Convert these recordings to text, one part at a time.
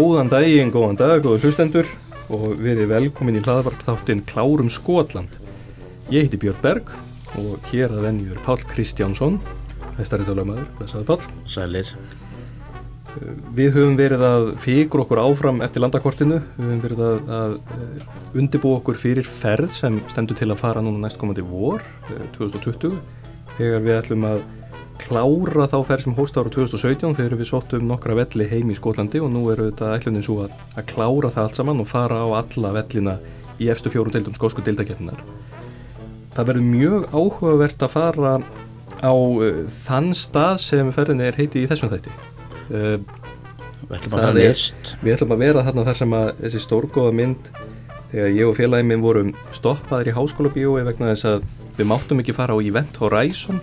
Góðan daginn, góðan dag, góður hlustendur og verið velkomin í hlaðvarp þáttinn Klárum Skotland. Ég heiti Björn Berg og hér að venjur Pál Kristjánsson, hæstaritálamaður, blessaði Pál. Sælir. Við höfum verið að figur okkur áfram eftir landakortinu, við höfum verið að, að undibú okkur fyrir ferð sem stendur til að fara núna næstkomandi vor, 2020, þegar við ætlum að klára þá ferð sem hóst ára 2017 þegar við sóttum nokkra velli heim í Skotlandi og nú eru þetta ætlunin svo að, að klára það allt saman og fara á alla vellina í efstu fjórum deildum skósku deildakeppninar. Það verður mjög áhugavert að fara á uh, þann stað sem ferðinni er heiti í þessum þætti. Uh, við ætlum list. Við ætlum að vera þarna þar sem að þessi stórgóða mynd þegar ég og félagin minn vorum stoppaður í háskóla bíói vegna þess að við máttum ekki fara á Event Horizon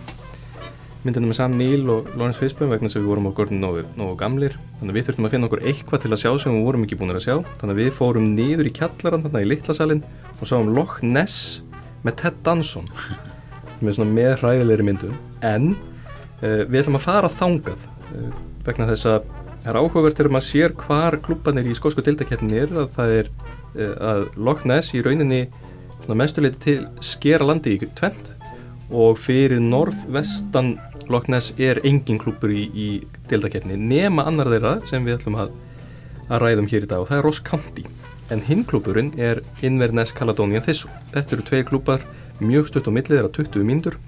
myndina með Sam Neill og Lawrence Fishburne vegna að við vorum okkur nógu, gamlir. Þannig að við þurftum að finna okkur eitthvað til að sjá sem við vorum ekki búin að sjá. Þannig að við fórum niður í kjallaran þarna í litlasalinn og sáum Loch Ness með Ted Danson. Með svona með hræðilegri myndu en uh, við ætlum að fara þangað uh, vegna þess að það er áhugavert þegar maður sér hvar klubbanir í skósku dildakeppnin er að það er uh, að Loch Ness í rauninni mestuleiti til skera landi í tvent og fyrir norð-vestan Loch Ness er engin klúpur í, í deildakeppni nema annar þeirra sem við ætlum að, að ræðum hér í dag og það er Ross County. En hinn klúpurinn er Inverness Caledonian Thistle. Þetta eru tveir klúpar mjög stutt á millið þeirra 20 mínútur.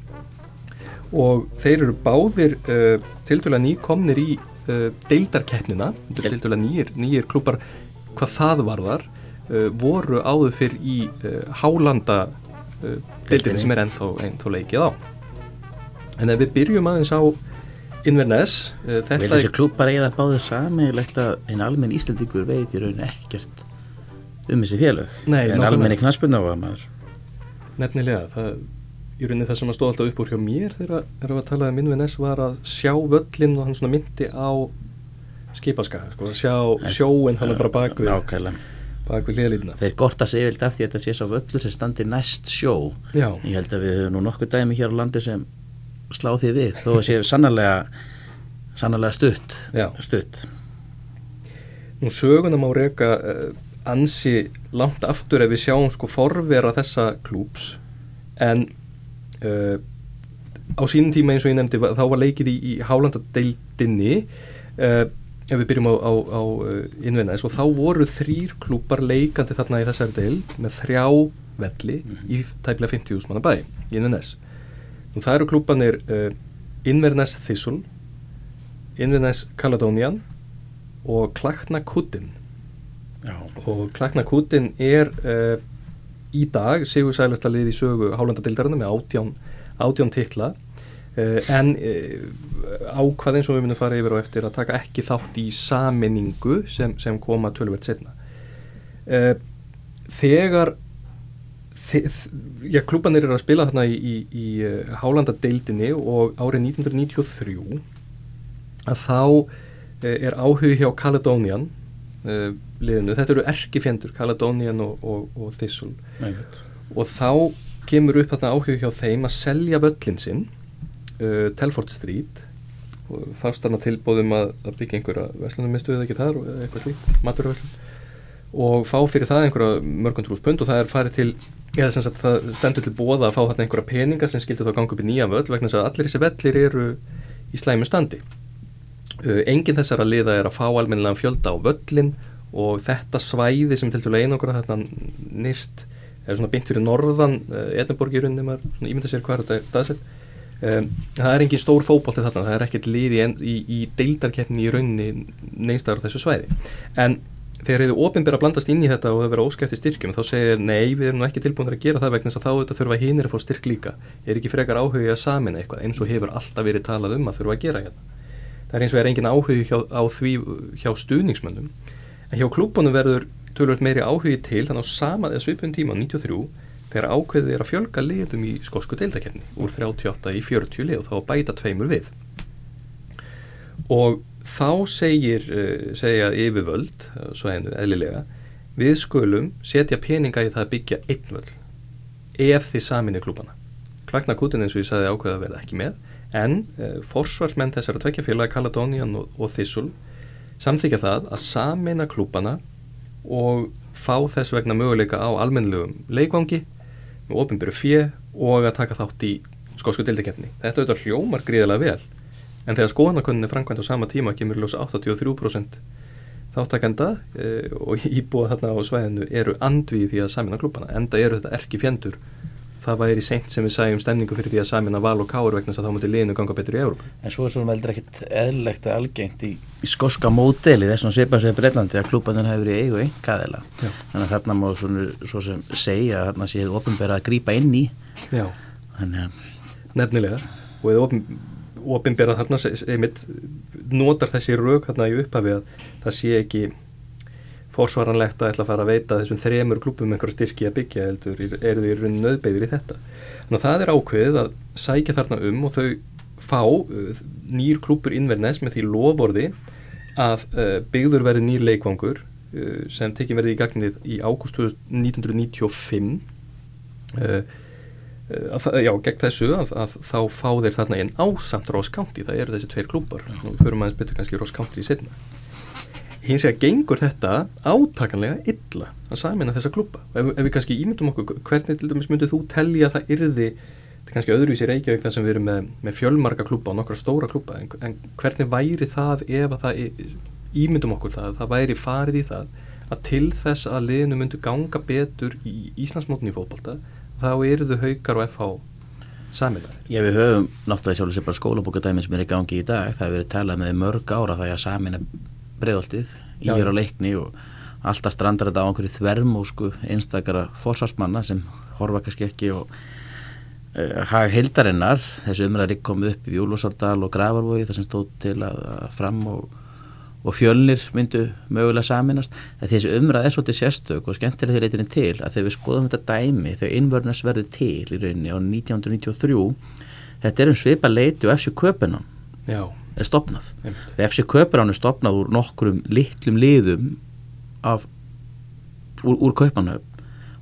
Og þeir eru báðir uh, til dæla nýkomnir í uh, deildarkeppnina. Til dæla nýjir, nýjir klúpar hvað það varðar uh, voru áður fyrr í hálanda deildinni sem er ennþá, ennþá leikið á. En ef við byrjum aðeins á Inverness Vil þessi klúb bara það báðið sami að einn almenn íslendingur veit í raun ekkert um þessi félög. Nei, en almenn í knaspunna að maður Nefnilega, það í rauninni það sem að stóð alltaf upp úr hjá mér þegar við varum að tala um Inverness var að sjá völlin og hann svona myndi á skipaskaga, sko, sjá sjóin þannig bara bakvið Nákvæmlega bak við liðlýna. Þeir gorta sig yfir af því að þetta sé svo völlur sem standi næst sjó. Já. Ég held að við höfum nú nokkuð dæmi hér á landi sem slá því við þó að séu sannlega sannlega stutt, stutt. Nú sögunum á reyka uh, ansi langt aftur ef við sjáum sko forvera þessa klúps en uh, á sínum tíma eins og ég nefndi þá var leikið í, í Hálandadeildinni uh, ef við byrjum á, á, á innvinnaðis og þá voru þrýr klúpar leikandi þarna í þessari deild með þrjá velli mm -hmm. í tæplega 50.000 manna bæ í innvinnaðis og það eru klúpanir uh, Inverness Thistle Inverness Caledonian og Klaknakutin og Klaknakutin er uh, í dag sigur sælasta lið í sögu Hálandadildarinn með átján, átján titla. uh, en ákvað eins og við myndum fara yfir og eftir að taka ekki þátt í saminningu sem, sem koma tölvert setna þegar já, klúbanir eru að spila þarna í, í, í Hálandadeildinni og árið 1993 að þá er áhug hjá Caledonian liðinu, þetta eru erkifjendur Caledonian og, og, og Thistle. Og þá kemur upp þarna áhug hjá þeim að selja völlin sinn Telford Street og fást þarna tilbóðum að, að byggja einhverja veslunum minnstu eða ekki þar eða eitthvað slíkt, maturveslun og fá fyrir það einhverja mörgundrús pund og það er farið til eða sem sagt það stendur til bóða að fá þarna einhverja peninga sem skildur þá ganga upp í nýja völl vegna þess að allir þessi vellir eru í slæmu standi. Uh, enginn þessara liða er að fá almennilega fjölda á völlin og þetta svæði sem til dælu einangra þetta nýrst er svona bynt fyrir norðan uh, Edinborg í rauninni maður ímynda sér hvað þetta er staðsett um, það er engin stór fókból til þarna það er ekkert lið í, í, deildarkeppni í rauninni neynstæður á þessu svæði. En þegar þið ofinbér að blandast inn í þetta og það vera óskæft í styrkjum þá segir nei við erum nú ekki tilbúin að gera það vegna þess að þá þetta þurfa hínir að fá styrk líka. Er ekki frekar áhuga að samina eitthvað? Eins og hefur alltaf verið talað um að þurfa að gera hérna. Það er eins og er engin áhuga hjá, á því hjá stuðningsmönnum. En hjá klúbunum verður tölvöld meiri áhugi til þannig á sama eða svipun tíma 93 þegar ákveðið er að fjölga liðum í skosku deildakefni úr 38 í 40 lið og þá bæta tveimur við og þá segir, eh, segja yfirvöld, svo hennu eðlilega, við skulum setja peninga í það að byggja einn völd ef þið saminni klúpana. Klaknakutin eins og ég sagði ákveða að verða ekki með en uh, forsvarsmenn þessara tvekja félagi, Caledonian og, og Thistle, samþykja það að samina klúpana og fá þess vegna möguleika á almennilegum leikvangi með ofinbyrju fjö og að taka þátt í skósku dildakefni. Þetta auðvitað hljómar gríðilega vel en þegar skoðanakunni framkvæmt á sama tíma kemur ljósa 83% þáttakenda e, og íbúa þarna á svæðinu eru andvið því að samina klúpana enda eru þetta erki fjendur það væri seint sem við sæjum stemningu fyrir því að samina val og káur vegna þess að þá múti liðinu ganga betur í Európa. En svo er svo veldur ekkit eðlilegt að algengt í, í skoska módeli þessum svipað sem er Breitlandi að klúpaninn hefur verið eigu einkaðila. Þannig að þarna má svona, svo sem segja að þarna séð ofinbæra að grýpa inn í. Já, Þannig, nefnilega og eða ofinbæra þarna einmitt notar þessi rauk þarna í upphafi að það sé ekki forsvaranlegt að ætla að fara að veita þessum þremur klubum einhverja styrki að byggja heldur eru því runn nöðbeigðir í þetta. Þannig að það er ákveðið að sækja þarna um og þau fá uh, nýr klubur innverðnes með því lofórði að uh, byggður verði nýr leikvangur uh, sem tekið verði í gagnið í ágúst 1995 uh, uh, já, gegn þessu að, að þá fá þeir þarna einn ásamt Ross County, það eru þessi tveir klubbar og förum aðeins betur kannski Ross County í setna hins vegar gengur þetta átakanlega illa að samina þessa klúpa ef, ef við kannski ímyndum okkur hvernig til dæmis myndið þú tellja að það yrði þetta er kannski öðruvísi Reykjavík þar sem við erum með, með fjölmarga klúpa og nokkra stóra klúpa en, en hvernig væri það ef að það ímyndum okkur það það væri farið í það að til þess að liðinu myndu ganga betur í Íslandsmótni í fótbalta þá eru þau haukar og FH Samiðar. Já við höfum náttúrulega sjálfur sér bara skólabókadæmi sem er í gangi í dag það hefur verið talað með mörg ára það er að samina bregðoltið í er á leikni og alltaf strandar þetta á einhverju þvermósku einstakara fórsvarsmanna sem horfa kannski ekki og uh, hag hildarinnar þessu umræðari kom upp í Júlúsardal og Gravarvogi þar sem stóð til að, að fram og, og fjölnir myndu mögulega saminast þessu umræði er svolítið sérstök og skemmtilega þeir reytirinn til að þegar við skoðum þetta dæmi þegar innvörnars verði til í rauninni á 1993 þetta er um svipa leiti og eftir köpunum Já er stopnað. Þegar FC Kauparán er stopnað úr nokkrum litlum liðum af, úr, úr Kaupanöf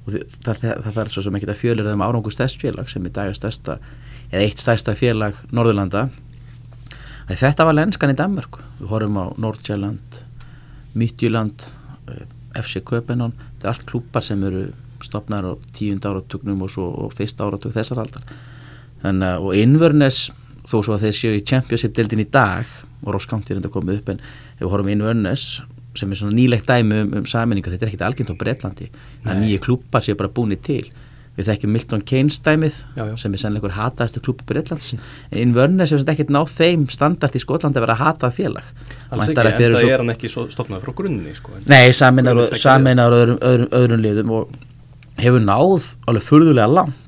og það, það, það er svo sem ekki að fjölir þeim árangu stærst félag sem í dag er stærsta eða eitt stærsta félag Norðurlanda. Þetta var lenskan í Danmark við horfum á Nordjylland Midtjylland eh, FC Kaupanán, þetta er allt klúpar sem eru stopnar á tíund áratugnum og, svo, og fyrst áratug þessar aldar. Þannig og innvörnes þó svo að þeir séu í Championship-deldin í dag og Roskánti er enda komið upp en ef við horfum einu önnes sem er svona nýlegt dæmi um, um saminninga þetta er ekkit algjörnt á Breitlandi það nýju klúpar séu bara búinir til. Við þekkjum Milton Keynes dæmið já, já. sem er sannleikur hataðastu klúpi Breitlands en Vörnes hefur ekkert náð þeim standart í Skotlandi að vera hatað félag. Alls ekki, en það er hann ekki stopnað frá grunni sko, Nei, saminar öðrum, öðrum, öðrum liðum og hefur náð alveg furðulega langt.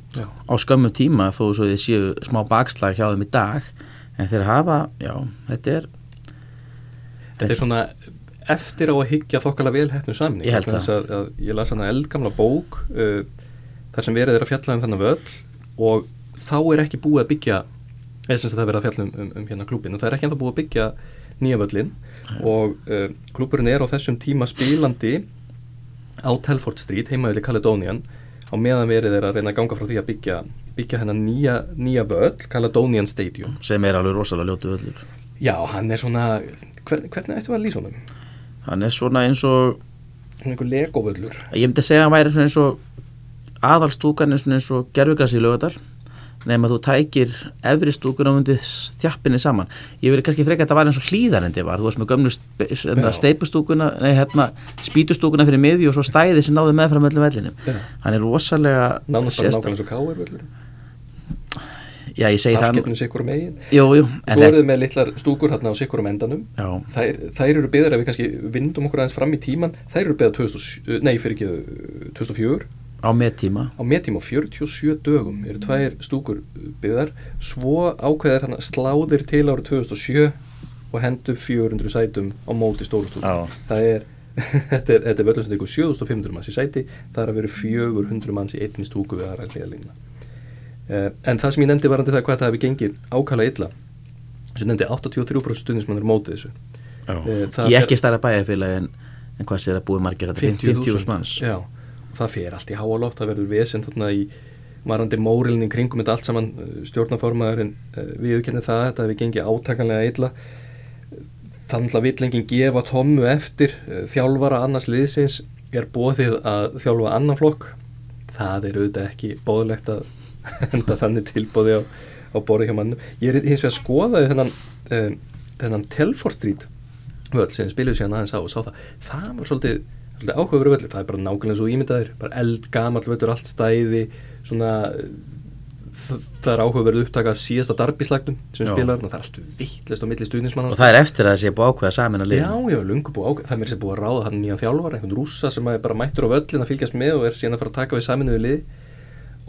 Á skömmum tíma þó svo þið séu smá bakslag hjá þeim í dag en þeir hafa, já, þetta er Þetta er svona eftir á að higgja þokkala vel hefnu samning. Ég held það. að, að Ég las hana eldgamla bók uh, þar sem verið er að fjalla um þennan völl og þá er ekki búið að byggja eða sem það verið að fjalla um, um, um hérna klúpin og það er ekki ennþá búið að byggja nýja völlin og uh, klúpurinn er á þessum tíma spílandi á Telford Street heimaðili Caledonian á meðan verið er að reyna að ganga frá því að byggja, byggja hennar nýja, nýja völl, Caledonian Stadium. Sem er alveg rosalega ljótu völlur. Já, hann er svona, hver, hvernig ættu að lýsa honum? Hann er svona eins og... Svona einhver legovöllur. Ég myndi segja að hann væri svona eins og aðalstúkan eins og gerfugrassi í lögadal nefn að þú tækir efri stúkuna og undið þjappinni saman. Ég verði kannski freka að það var eins og hlýðarendi var. Þú varst með gömlu hérna, steipustúkuna nei hérna spítustúkuna fyrir miði og svo stæði sem náðu með frá möllum vellinum hann er rosalega bara nákvæmlega svo káir völlur já ég segi það Afgetnum sikkur um eigin. Jú, jú, svo eru þið með litlar stúkur hérna á sikkur um endanum. Þær, þær eru byggðar ef við kannski vindum okkur aðeins fram í tíman þær eru byggðar 2004 Á meðtíma? Á meðtíma, 47 dögum eru tvær stúkur byggðar. Svo ákveðar hann sláðir til árið 2007 og hendur 400 sætum á móti stóru stúkur það er, þetta er, er völdum sem tekur 7500 manns í sæti. Það er að vera 400 manns í einni stúku við aðra hlýðalína uh, en það sem ég nefndi varandi það hvað það hefði gengið ákala illa sem nefndi 83% stundismannur mótið þessu. Uh, Ég ekki starra bæjarfélagi en, en hvað sér að búið margir 50.000 manns. Já það fer allt í háaloft, það verður vesen þarna í varandi mórilin kringum þetta allt saman. Uh, stjórnaformaðurinn uh, viðkennið það, þetta hefur gengið átakanlega illa. Þannig að villengin gefa Tommu eftir. Uh, þjálfara annars liðsins er bóðið að þjálfa annan flokk. Það er auðvitað ekki bóðlegt að enda þannig tilbóði á, á borði hjá mannum ég er hins vegar að skoða þennan, um, þennan Telford Street völd sem spiluð síðan aðeins á og sá það. Það var svolítið áhugaveru völdur það er bara nákvæmlega svo ímyndaður bara eldgamall völdur, allt stæði svona það, er áhugaverið upptaka af síðasta darbislagnum sem Já. spilar, það er allt vittlist á milli stuðnismann og það er eftir að það sé búið ákveða samin að lið Já, já, lungu búið ákveð, það er mér sem búið að ráða hann nýjan þjálfar, einhvern rússa sem er bara mættur á völlin að fylgjast með og er síðan að fara að taka við saminuðu lið.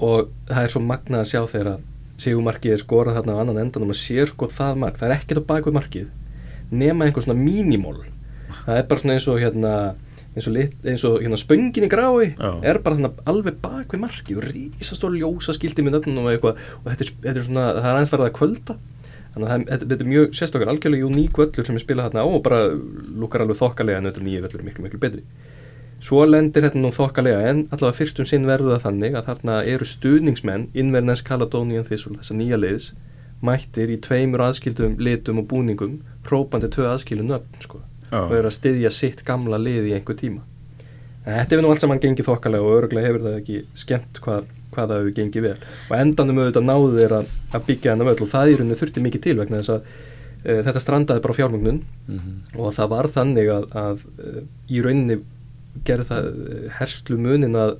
Og það er svo magnað að sjá þegar að Sigurmarkið er skorað þarna á annan endan og maður sér sko það mark, það er ekkert á bakvið markið nema einhver svona mínimól. Það er bara svona eins og hérna eins og, lit, eins og hérna spöngin í grái Já. er bara hérna alveg bakvið markið og rísastór ljósa skildi með nöfnum og eitthvað. Og þetta er, þetta er svona, það er aðeins farið að kvölda. Þannig að þetta, þetta er mjög sérstakar algjörlega uník völlur sem er spilað þarna á og bara lukkar alveg þokkalega en þetta nýju völlur er miklu miklu betri. Svo lendir þetta nú þokkalega en allavega fyrstum sinn verður það þannig að þarna eru stuðningsmenn Inverness Caledonian Thistle þessa nýja liðs mættir í tveimur aðskildum litum og búningum hrópandi tvö aðskildu nöfn sko, og eru að styðja sitt gamla lið í einhver tíma. En þetta hefur nú allt saman gengið þokkalega og örgulega hefur það ekki skemmt hvað, hvað það hefur gengið vel. Og endanum auðvitað náðu þeir að, að byggja þennan völl og það í rauninni þurfti mikið til vegna þess að uh, þetta strandaði bara fjármögnun. Og það var þannig að, að uh, í rauninni gerði það uh, herslu munin að,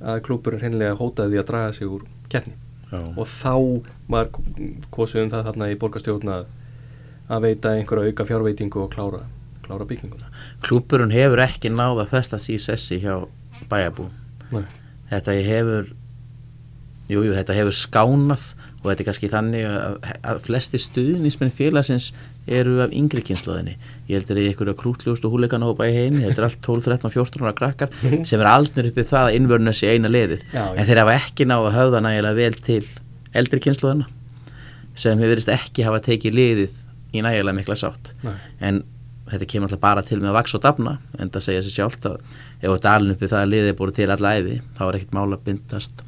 að klúburinn hreinlega hótaði að draga sig úr keppni. Já. og þá var kosið um það þarna í borgarstjórn að, að veita einhverja auka fjárveitingu og klára, klára bygginguna klúburinn hefur ekki náð að festa sig í sessi hjá bæjarbú Nei. þetta hefur jú, jú, þetta hefur skánað og þetta er kannski þannig að, að flesti stuðnismenn félagsins eru af yngri kynnslóðinni ég heldur í einhverju krútlugustu húleikanahópa í heimi þetta er allt 12, 13, 14 ára krakkar sem er aldnir uppið það að innvörnum sé eina já. en þeir hafa ekki náð að höfða nægilega vel til eldri kynnslóðina sem hefur verið ekki hafa tekið liðið í nægilega mikla sátt Nei. en þetta kemur alltaf bara til með að vaks og dafna en það segja sér sjálft að ef þetta alin uppi það að liðið er búið til alla æfi þá er ekkert mála að bindast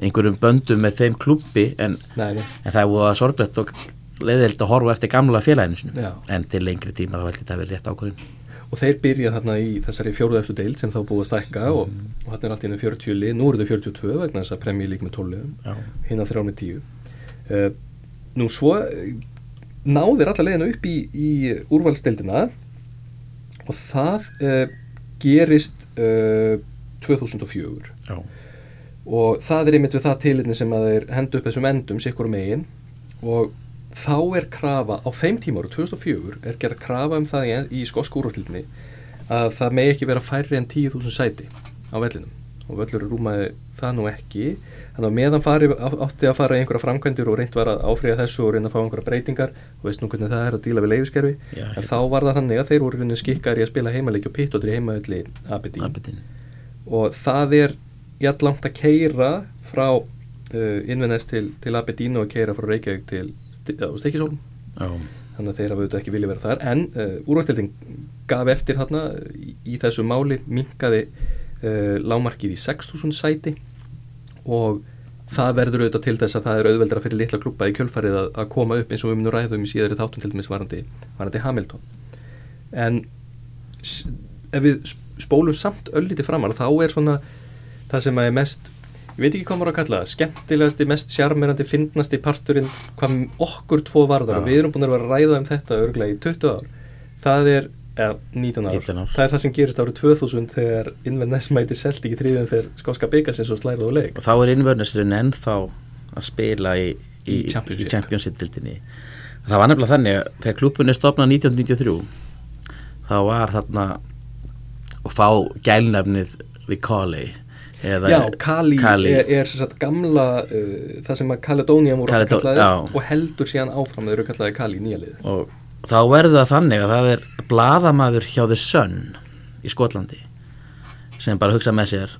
einhverjum böndum með þeim klubbi en, en það er búið að sorglegt og leiðild að horfa eftir gamla félaginu en til lengri tíma þá held ég þetta vera rétt ákvörðin og þeir byrja þarna í þessari fjóruðefstu deild sem þá búið að stækka og, og þarna er allt í einu 40 lið, nú eru þau 42 vegna þess að premji lík með 12 liðum. Já. hinn að þrjá með 10 uh, nú svo eh, náðir alla leiðina upp í, í úrvalsdeildina og það uh, gerist uh, 2004 Já. og það er einmitt við það tilinni sem að þeir hendu upp þessum endum sikkur megin. Og þá er krafa á þeim tíma ára 2004 er gerð krafa um það í, í skosku úrvastildinni að það megi ekki vera færri en 10.000 sæti á vellinum og völlur rúmaði það nú ekki. Þannig að meðan fari, átti að fara í einhverja framkvæmdur og reynd var að áfriða þessu og reyna að fá einhverja breytingar og veist nú hvernig það er að díla við leifiskerfi Já, en þá var það þannig að þeir voru raunin skikkar í að spila heimaleiki og heimavelli Aberdeen Aberdeen. og það er jætt langt að keira frá uh, Inverness til, til Aberdeen og keira frá Reykjavík til Stekisólm Já. þannig að þeir hafa auðvitað ekki vilja vera þar. En uh, úrvastilding gaf eftir þarna í, í þessu máli minkaði uh, lámarkið í 6.000 sæti og það verður auðvitað til þess að það er auðveldra fyrir litla klubba í kjölfarið að, að koma upp eins og við munum ræðum í síðari þáttum til dæmis varandi, varandi Hamilton. En ef við sp- spólum samt öllítið framar þá er svona það sem að er mest ég veit ekki hvað maður að kalla það skemmtilegasti, mest sjarmerandi, fyndnasti parturinn hvað okkur tvo varðar. Og við erum búin að vera að ræða um þetta örglega í 20 ár. Það er, eða 19 ár, 19 ár. það er það sem gerist árið 2000 þegar Inverness mæti selt ekki tríðin þegar skóska byggasins og slærið á leik og þá er innvörnusturinn ennþá að spila í, í, Í Championship. í Championship-dildinni það var nefnilega þannig að þegar klubun er stopnað 1993 þá var þarna og fá gælnafnið við eða Já, Kali, Kali. er, er sagt gamla uh, það sem að Caledonian voru alltaf kallaði já. og heldur síðan áfram þeir eru kallaði Kali nýja lið og þá verður það þannig að það er bladamaður hjá The Sun í Skotlandi sem bara hugsa með sér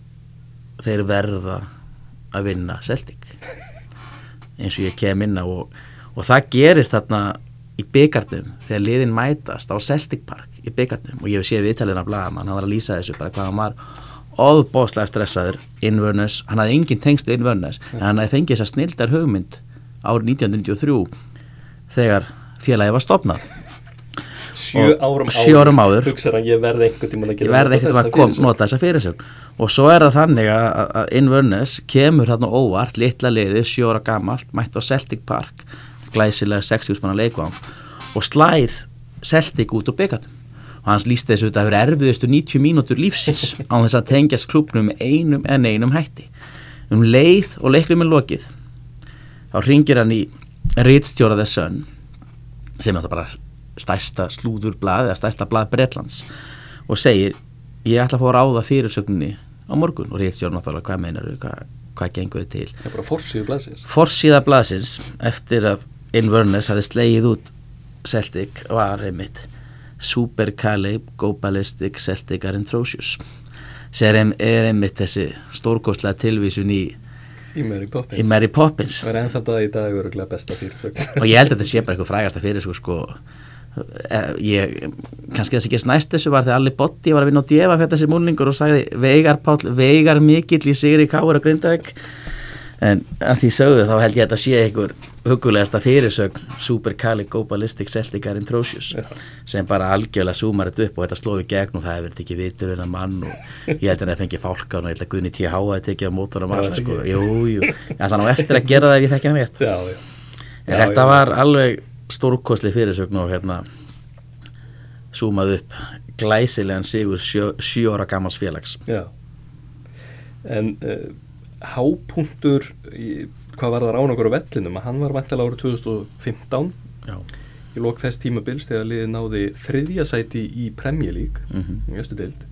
þeir verða að vinna Celtic. Eins og ég kem inn á og, og það gerist þarna í byggarnum þegar liðin mætast á Celtic Park í byggarnum og ég hef séð viðtalinn af bladamann, hann var að lýsa þessu bara hvað hann var óðbóðslega stressaður Inverness, hann hafði engin tengst við Inverness, en hann hafði fengið þessa snildar hugmynd árið 1993 þegar félagi var stopnað sjö árum áður, sjö árum áður hugsaður að ég verði einhvern tíma að ekkert þessa að kom, nota þessa fyrirsögn. Og svo er það þannig að, að- að Inverness kemur þarna óvart litla liði, sjö ára gamalt mætt á Celtic Park glæsilega 60 manna leikvang og slær Celtic út úr byggatum og hans líst þessu þetta að vera erfiðustu 90 mínútur lífsins á þess að tengjast klubnum með einum en einum hætti. Um leið og leiklum er lokið þá ringir hann í Ritstjóra The Sun sem er þetta bara stærsta slúðurblað eða stærsta blað Bretlands og segir ég ætla að fá að ráða fyrirsögninni á morgun. Og Ritstjóra náttúrulega hvað meinar hvað, hvað gengur þið til? Það er bara forsíðu blaðsins. Forsíða blaðsins eftir að Inverness hafi slegið út Celtic var einmitt Super Caleb Go Ballistic Celtic are atrocious sem er, einmitt þessi stórkostlega tilvísun í, í Mary Poppins. í Mary Poppins. Það er ennþá dag í dag öruglega besta fyrirsögn. Og ég held að þetta sé bara eitthvað frægasta fyrir sko, sko ég, kannski það sem gerst næst þessu var þegar Alli Botti var að vinna á djefa fyrir þessi múlningur og sagði Veigar Páll, Veigar mikill í Sigri Káur og Grindavík en að því sögðu þá held ég að þetta sé einhver hugulegasta fyrirsögn Super Cali Go Ballistic Celtic are atrocious Já. sem bara algjörlega súmar þetta upp og þetta slóði gegn og það hefur ekki vitur en að mann og ég held að það fengi fálkan og ég held að Guðni T.H. að tekið á Já, alls það sko. ekki. jú, jú, ég ætla nú eftir að gera það ef ég þekki hann rétt já, já. Já, þetta var alveg stórkostli fyrirsögn og hérna súmað upp glæsilegan sigur sjö, ára gamals félags. Já. En uh, hápunktur í, hvað var það án okkur á vellinum að hann var vantilega árið 2015 Já, í lók þess tímabils þegar liðið náði þriðja sæti í League mm í östu deild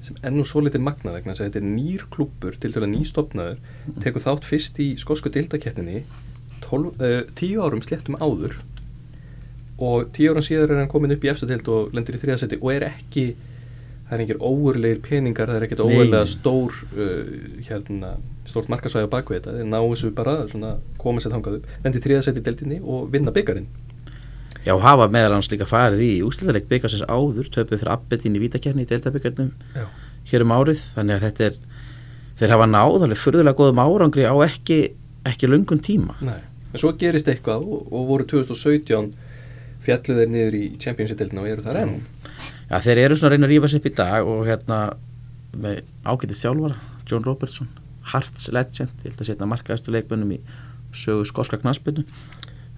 sem ennú svo litið magna vegna þess að þetta er nýr klúppur til til að nýstofnaður tekur þátt fyrst í skosku deildakettinni uh, tíu árum sléttum áður og tíu árum síðar er hann komin upp í efstu deild og lendir í þriðja sæti og er ekki það er engir óurlegir peningar það er ekkert óurlega stór uh, hérna, stórt markasvæði á bakvið þetta. Þeir ná þessu bara svona koma sér þangað upp lendir í í deildinni og vinna byggarinn Já, hafa meðal hans líka farið í úsliðaleg byggasins áður, töpuð fyrir Abedin í vítakjarni í deildabyggarnum Já. hér um árið, þannig að þetta er þeir hafa náð alveg furðulega góðum árangri á ekki, ekki lungun tíma. Nei, en svo gerist eitthvað og, og voru 2017 fjallu þeir niður í Championship-deildina og eru þar enn. Já, þeir eru svona að reyna að rífa sér upp í dag og hérna með ágætið sjálfara, John Robertson Hearts legend, ég held að setja markaðistu leikmönnum í sögu skoska knaspinu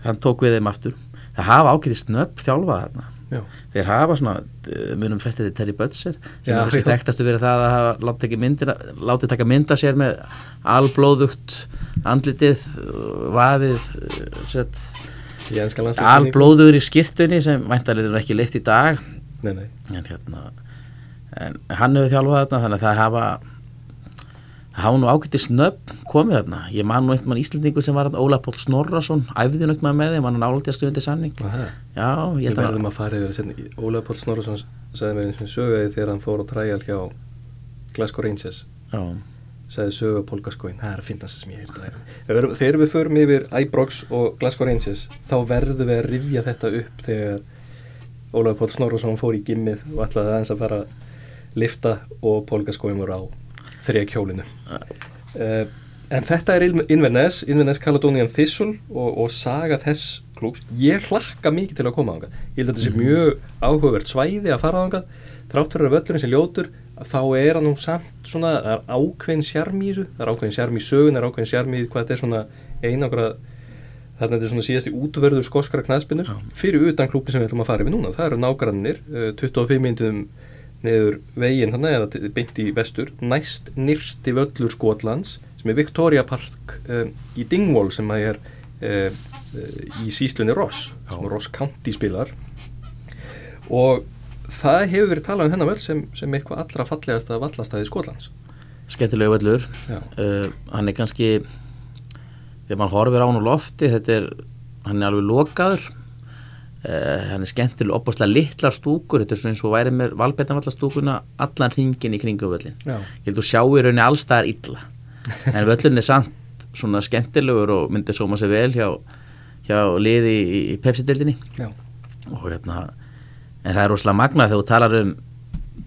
hann tók við þeim aftur það hafa ágætið snöpp þjálfað þarna Já. þeir hafa svona, eh, munum flestið til Terry Butcher sem Já, er þessi þekktastu verið það að hafa látið myndina, látið taka mynda sér með alblóðugt andlitið, vaðið sett, ennska landsliðsminningu. Alblóður í skirtunni sem væntalega er nú ekki leift í dag Nei, nei. en hérna en hann hefur þjálfað þarna þannig að það hafa hafa nú ágætið snöpp komið þarna ég man nú einhvern mann Íslandingur sem var þarna, Óla Póll Snorrason æfði nú einhvern með þeim, hann er nálægt að skrifa undir samning Aha. já, ég held að verðum að fara yfir þessi. Ólega Páll Snorrason sagði mér eins og sögæði þegar hann fór á træjal hjá Glasgow Rangers. já, Sagði sögu Pól Gascoigne. Það er að finna það sem ég heyrði. Þegar við förum yfir Ibrox og Glasgow Rangers þá verðum við að rifja þetta upp þegar Ólega Páll Snorrason fór í gimmið og ætlaði aðeins að fara að lifta og Pól Gascoigne voru á þrija kjólinu. Uh, en þetta er Inverness, Inverness Caledonian Thistle og, og saga þess klúks. Ég hlakka mikið til að koma á þangað. Ég held að þetta sé mjög áhugavert svæði að fara á þangað. Þrátt fyrir að völlurinn sé ljótur, þá er hann nú samt svona, það er ákveðin sjarm í þessu, það er ákveðin sjarm í sögun, það er ákveðin sjarm í hvað þetta er svona einangra, þarna þetta er svona síðast í útverður skoskara knæspinu, fyrir utan klúpi sem við ætlum að fara yfir núna. Það eru nágrannir, uh, 25 minnum niður veginn þannig eða beint í vestur næst nýrsti völlur Skotlands sem er Victoria Park um, í Dingwall sem að er um, í síslunni Ross Ross County spilar. Og það hefur verið talað um þennan völl sem, sem eitthvað allra fallegasta vallastæði Skotlands. Skemmtilegu völlur. Uh, hann er kannski þegar mann horfir á hann á lofti er, hann er alveg lokaður. Uh, hann er skemmtilega opaslega litlar stúkur, þetta er svona eins og væri með valbeitanvallastúkuna allan ringin í kringum völlin ég held að sjá í rauninni allstaðar illa. En völlurinn er samt svona skemmtilegur og myndir sóma sér vel hjá, hjá liði í, í Pepsi-dildinni já, og hérna en það er rosalega magnað þegar þú talar um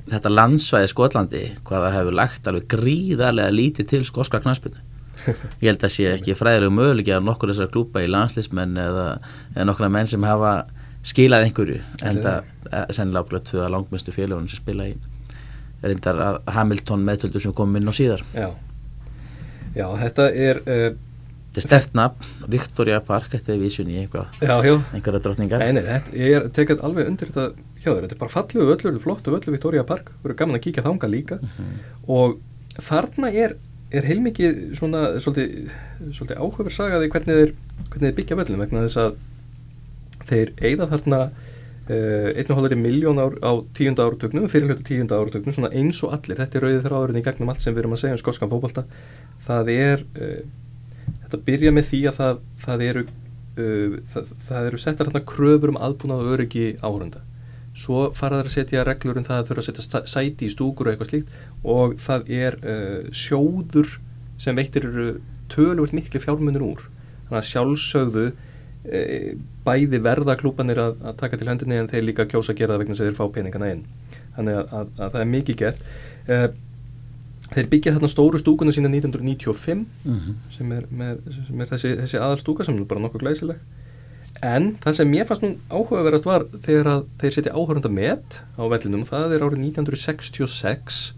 þetta landsvæði Skotlandi hvað það hefur lagt alveg gríðarlega lítið til skoska knaspinu ég held að sé ekki fræðilegu möguleiki að nokkur þessar klúpa í landslismenn eða, eða nokkura menn sem hafa skilaði einhverju en það sennilega ákveða tvö að langmestu félagunum sem spila í reyndar að Hamilton meðtöldu sem kom inn á síðar. Já, já þetta er uh, þetta er stert nafn, Victoria Park þetta er vísun í einhverja drottningar. Nei, nei, þetta ég er tekið alveg undir þetta hjá þér, þetta er bara fallegu völlur, flottu völlur Victoria Park, eru gaman að kíkja þanga líka. Og þarna er, er heilmikið svona svolítið, svolítið áhugaverð sagaði hvernig þeir, hvernig þeir byggja völlum vegna þess að þeir eigða þarna uh, einn og hálfari miljón ár á tíunda áratögnum, fyrirlötu tíunda áratögnum svona eins og allir, þetta er rauðið þráðurinn í gegnum allt sem við erum að segja um skoskan fótbolta. Það er uh, þetta byrja með því að það, það eru uh, það, það eru settar hérna kröfur um aðbúnað og öryggi áhörunda svo fara þær að setja reglur um það að þurfa að setja sæti í stúkur og eitthvað slíkt og það er uh, sjóður sem veittir eru tölvöld miklu fjármunir úr. Þannig að sjálfsögðu uh, bæði verða klúpanir að, að taka til höndinni en þeir líka kjósa að gera það vegna að þeir fá peningana inn. Þannig að, að, að það er mikið gert. Uh, þeir byggja þarna stóru stúkuna sína 1995 Mhm. sem er, með, sem er þessi, þessi aðalstúka sem er bara nokkuð glæsileg en það sem mér fannst nú áhugaverðast var þegar að þeir setja áhörunda met á vellinum, það er árið 1966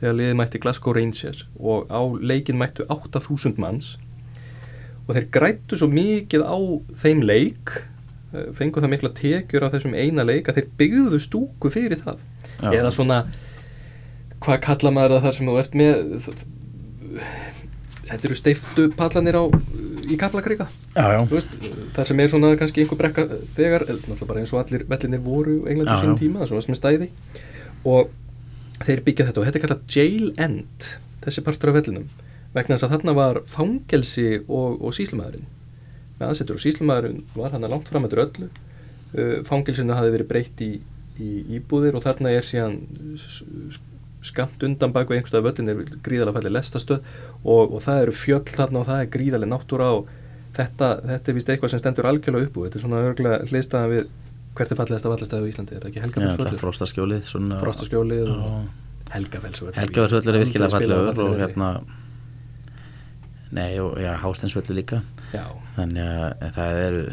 þegar liðið mætti Glasgow Rangers og á leikin mættu 8000 manns og þeir grættu svo mikið á þeim leik eh, fengu það mikla tekjur á þessum eina leik að þeir byggðu stúku fyrir það Já. eða svona hvað kalla maður það þar sem þú ert með? Þetta eru steiftu pallanir á í veist, það sem er svona kannski einhver brekka þegar, náttúrulega bara eins og allir vellinir voru á Já, sínum tíma, svona sem er stæði. Og þeir byggja þetta og þetta er kallað jail end þessi partur af vellinum vegna þess að þarna var fangelsi og, og síslumæðurinn með aðsetur og síslumæðurinn var hann langt fram eftir öllu. Uh, fangelsinu hafi verið breytt í, í íbúðir og þarna er síðan skamt undan bak við einhverstað völlin er gríðalega fallið lestastöð og, og það eru fjöll þarna og það er gríðalega náttúra og þetta, þetta er vist eitthvað sem stendur algjörlega upp úr þetta er svona örgulega hliðstæðan við hvert er fallegasta vallastæði á Íslandi, er það ekki já Helgafellsvöllur? frostaskjólið svona, Frostaskjólið og Já. Helgafellsvöllur Helgavarsvöllur er virkilega fallegur og hérna nei og já, Hásteinsvöllur líka. Já, þannig að það eru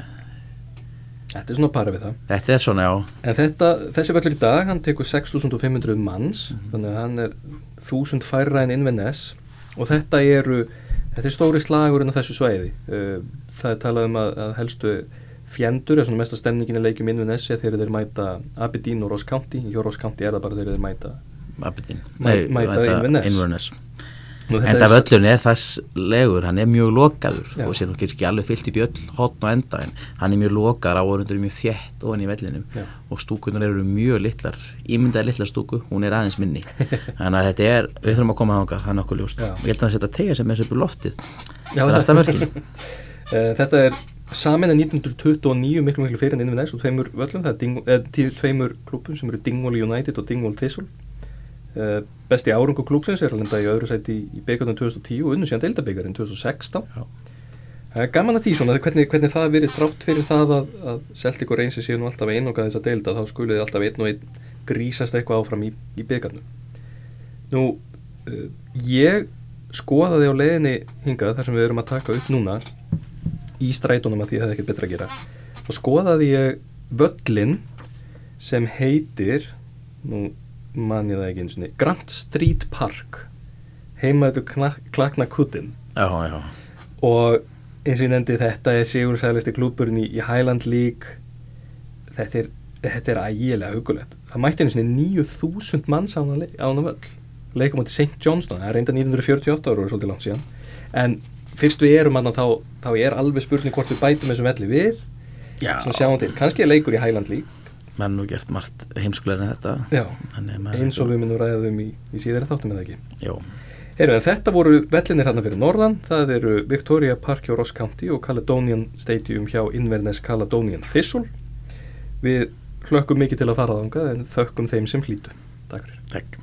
þetta er svona para við það þetta er svona já, En þetta, þessi völlur í dag, hann tekur 6500 manns, Mhm. þannig að hann er 1000 færra en Inverness og þetta eru, þetta er stóri slagurinn á þessu svæði. Uh, Það er talað um að, að helstu fjendur, eða svona mesta stemningin í leikjum Inverness er þegar þeir mæta Aberdeen og Ross County, í Ross County er það bara þegar þeir mæta. Aberdeen Mæ- mæta Inverness. Inverness en það völlun er þess legur hann er mjög lokaður Já. og sér nú ekki alveg fyllt í bjöll hotn og enda en hann er mjög lokaður áhörundur er mjög þétt ofan í vellinum Já. og stúkunar eru mjög litlar ímyndaði litla stúku, hún er aðeins minni. Þannig að þetta er, við þurfum að koma þangað það er nokkuð ljóst, ég held að það setja tegja sem er upp í loftið. Það er alltaf mörkin. Uh, þetta er samin að 1929 miklu miklu fyrir en Inverness og tveimur völlum, það er eh, tveimur klúpum sem eru Dingwall United og Dingwall Thistle besti árungu klúpsins er að lenda í öðru sæti í, byggarnum 2010 og unnu síðan deildabyggarinn 2016 Já. það er gaman að því svona hvernig, hvernig það verið strátt fyrir það að, að Celtic og Reynsir séu nú alltaf einn og þess að deilda þá skuliði alltaf einn og einn grísast eitthvað áfram í, í byggarnum nú uh, ég skoðaði á leiðinni hingað þar sem við erum að taka upp núna í strætunum að því að það er ekkert betra að gera þá skoðaði ég völlin sem heitir nú man ég það ekki eins og Grand Street Park. Heimaður klakna kuttin já, já, og eins og ég nefndi þetta er sigursælisti klúburinn í, í Highland League. Þetta er, þetta er ægilega hugulegt það mætti einu sinni 9000 manns á hana, le- á hana völl. Leikum átti St. Johnston, það er reynda 1948 ára og svolítið langt síðan. En fyrst við erum hann þá, þá er alveg spurning hvort við bætum þessum velli við. Já. svona sjáum til, kannski er leikur í Highland League menn nú gert margt heimskulega en þetta Já, eins og við munum ræðum í, í síðara þáttum eða ekki já, Heru, þetta voru vellinir hérna fyrir norðan, það eru Victoria Park hjá Ross County og Caledonian Stadium hjá Inverness Caledonian Thistle. Við hlökkum mikið til að fara þangað en þökkum þeim sem hlýtu. Takk fyrir. takk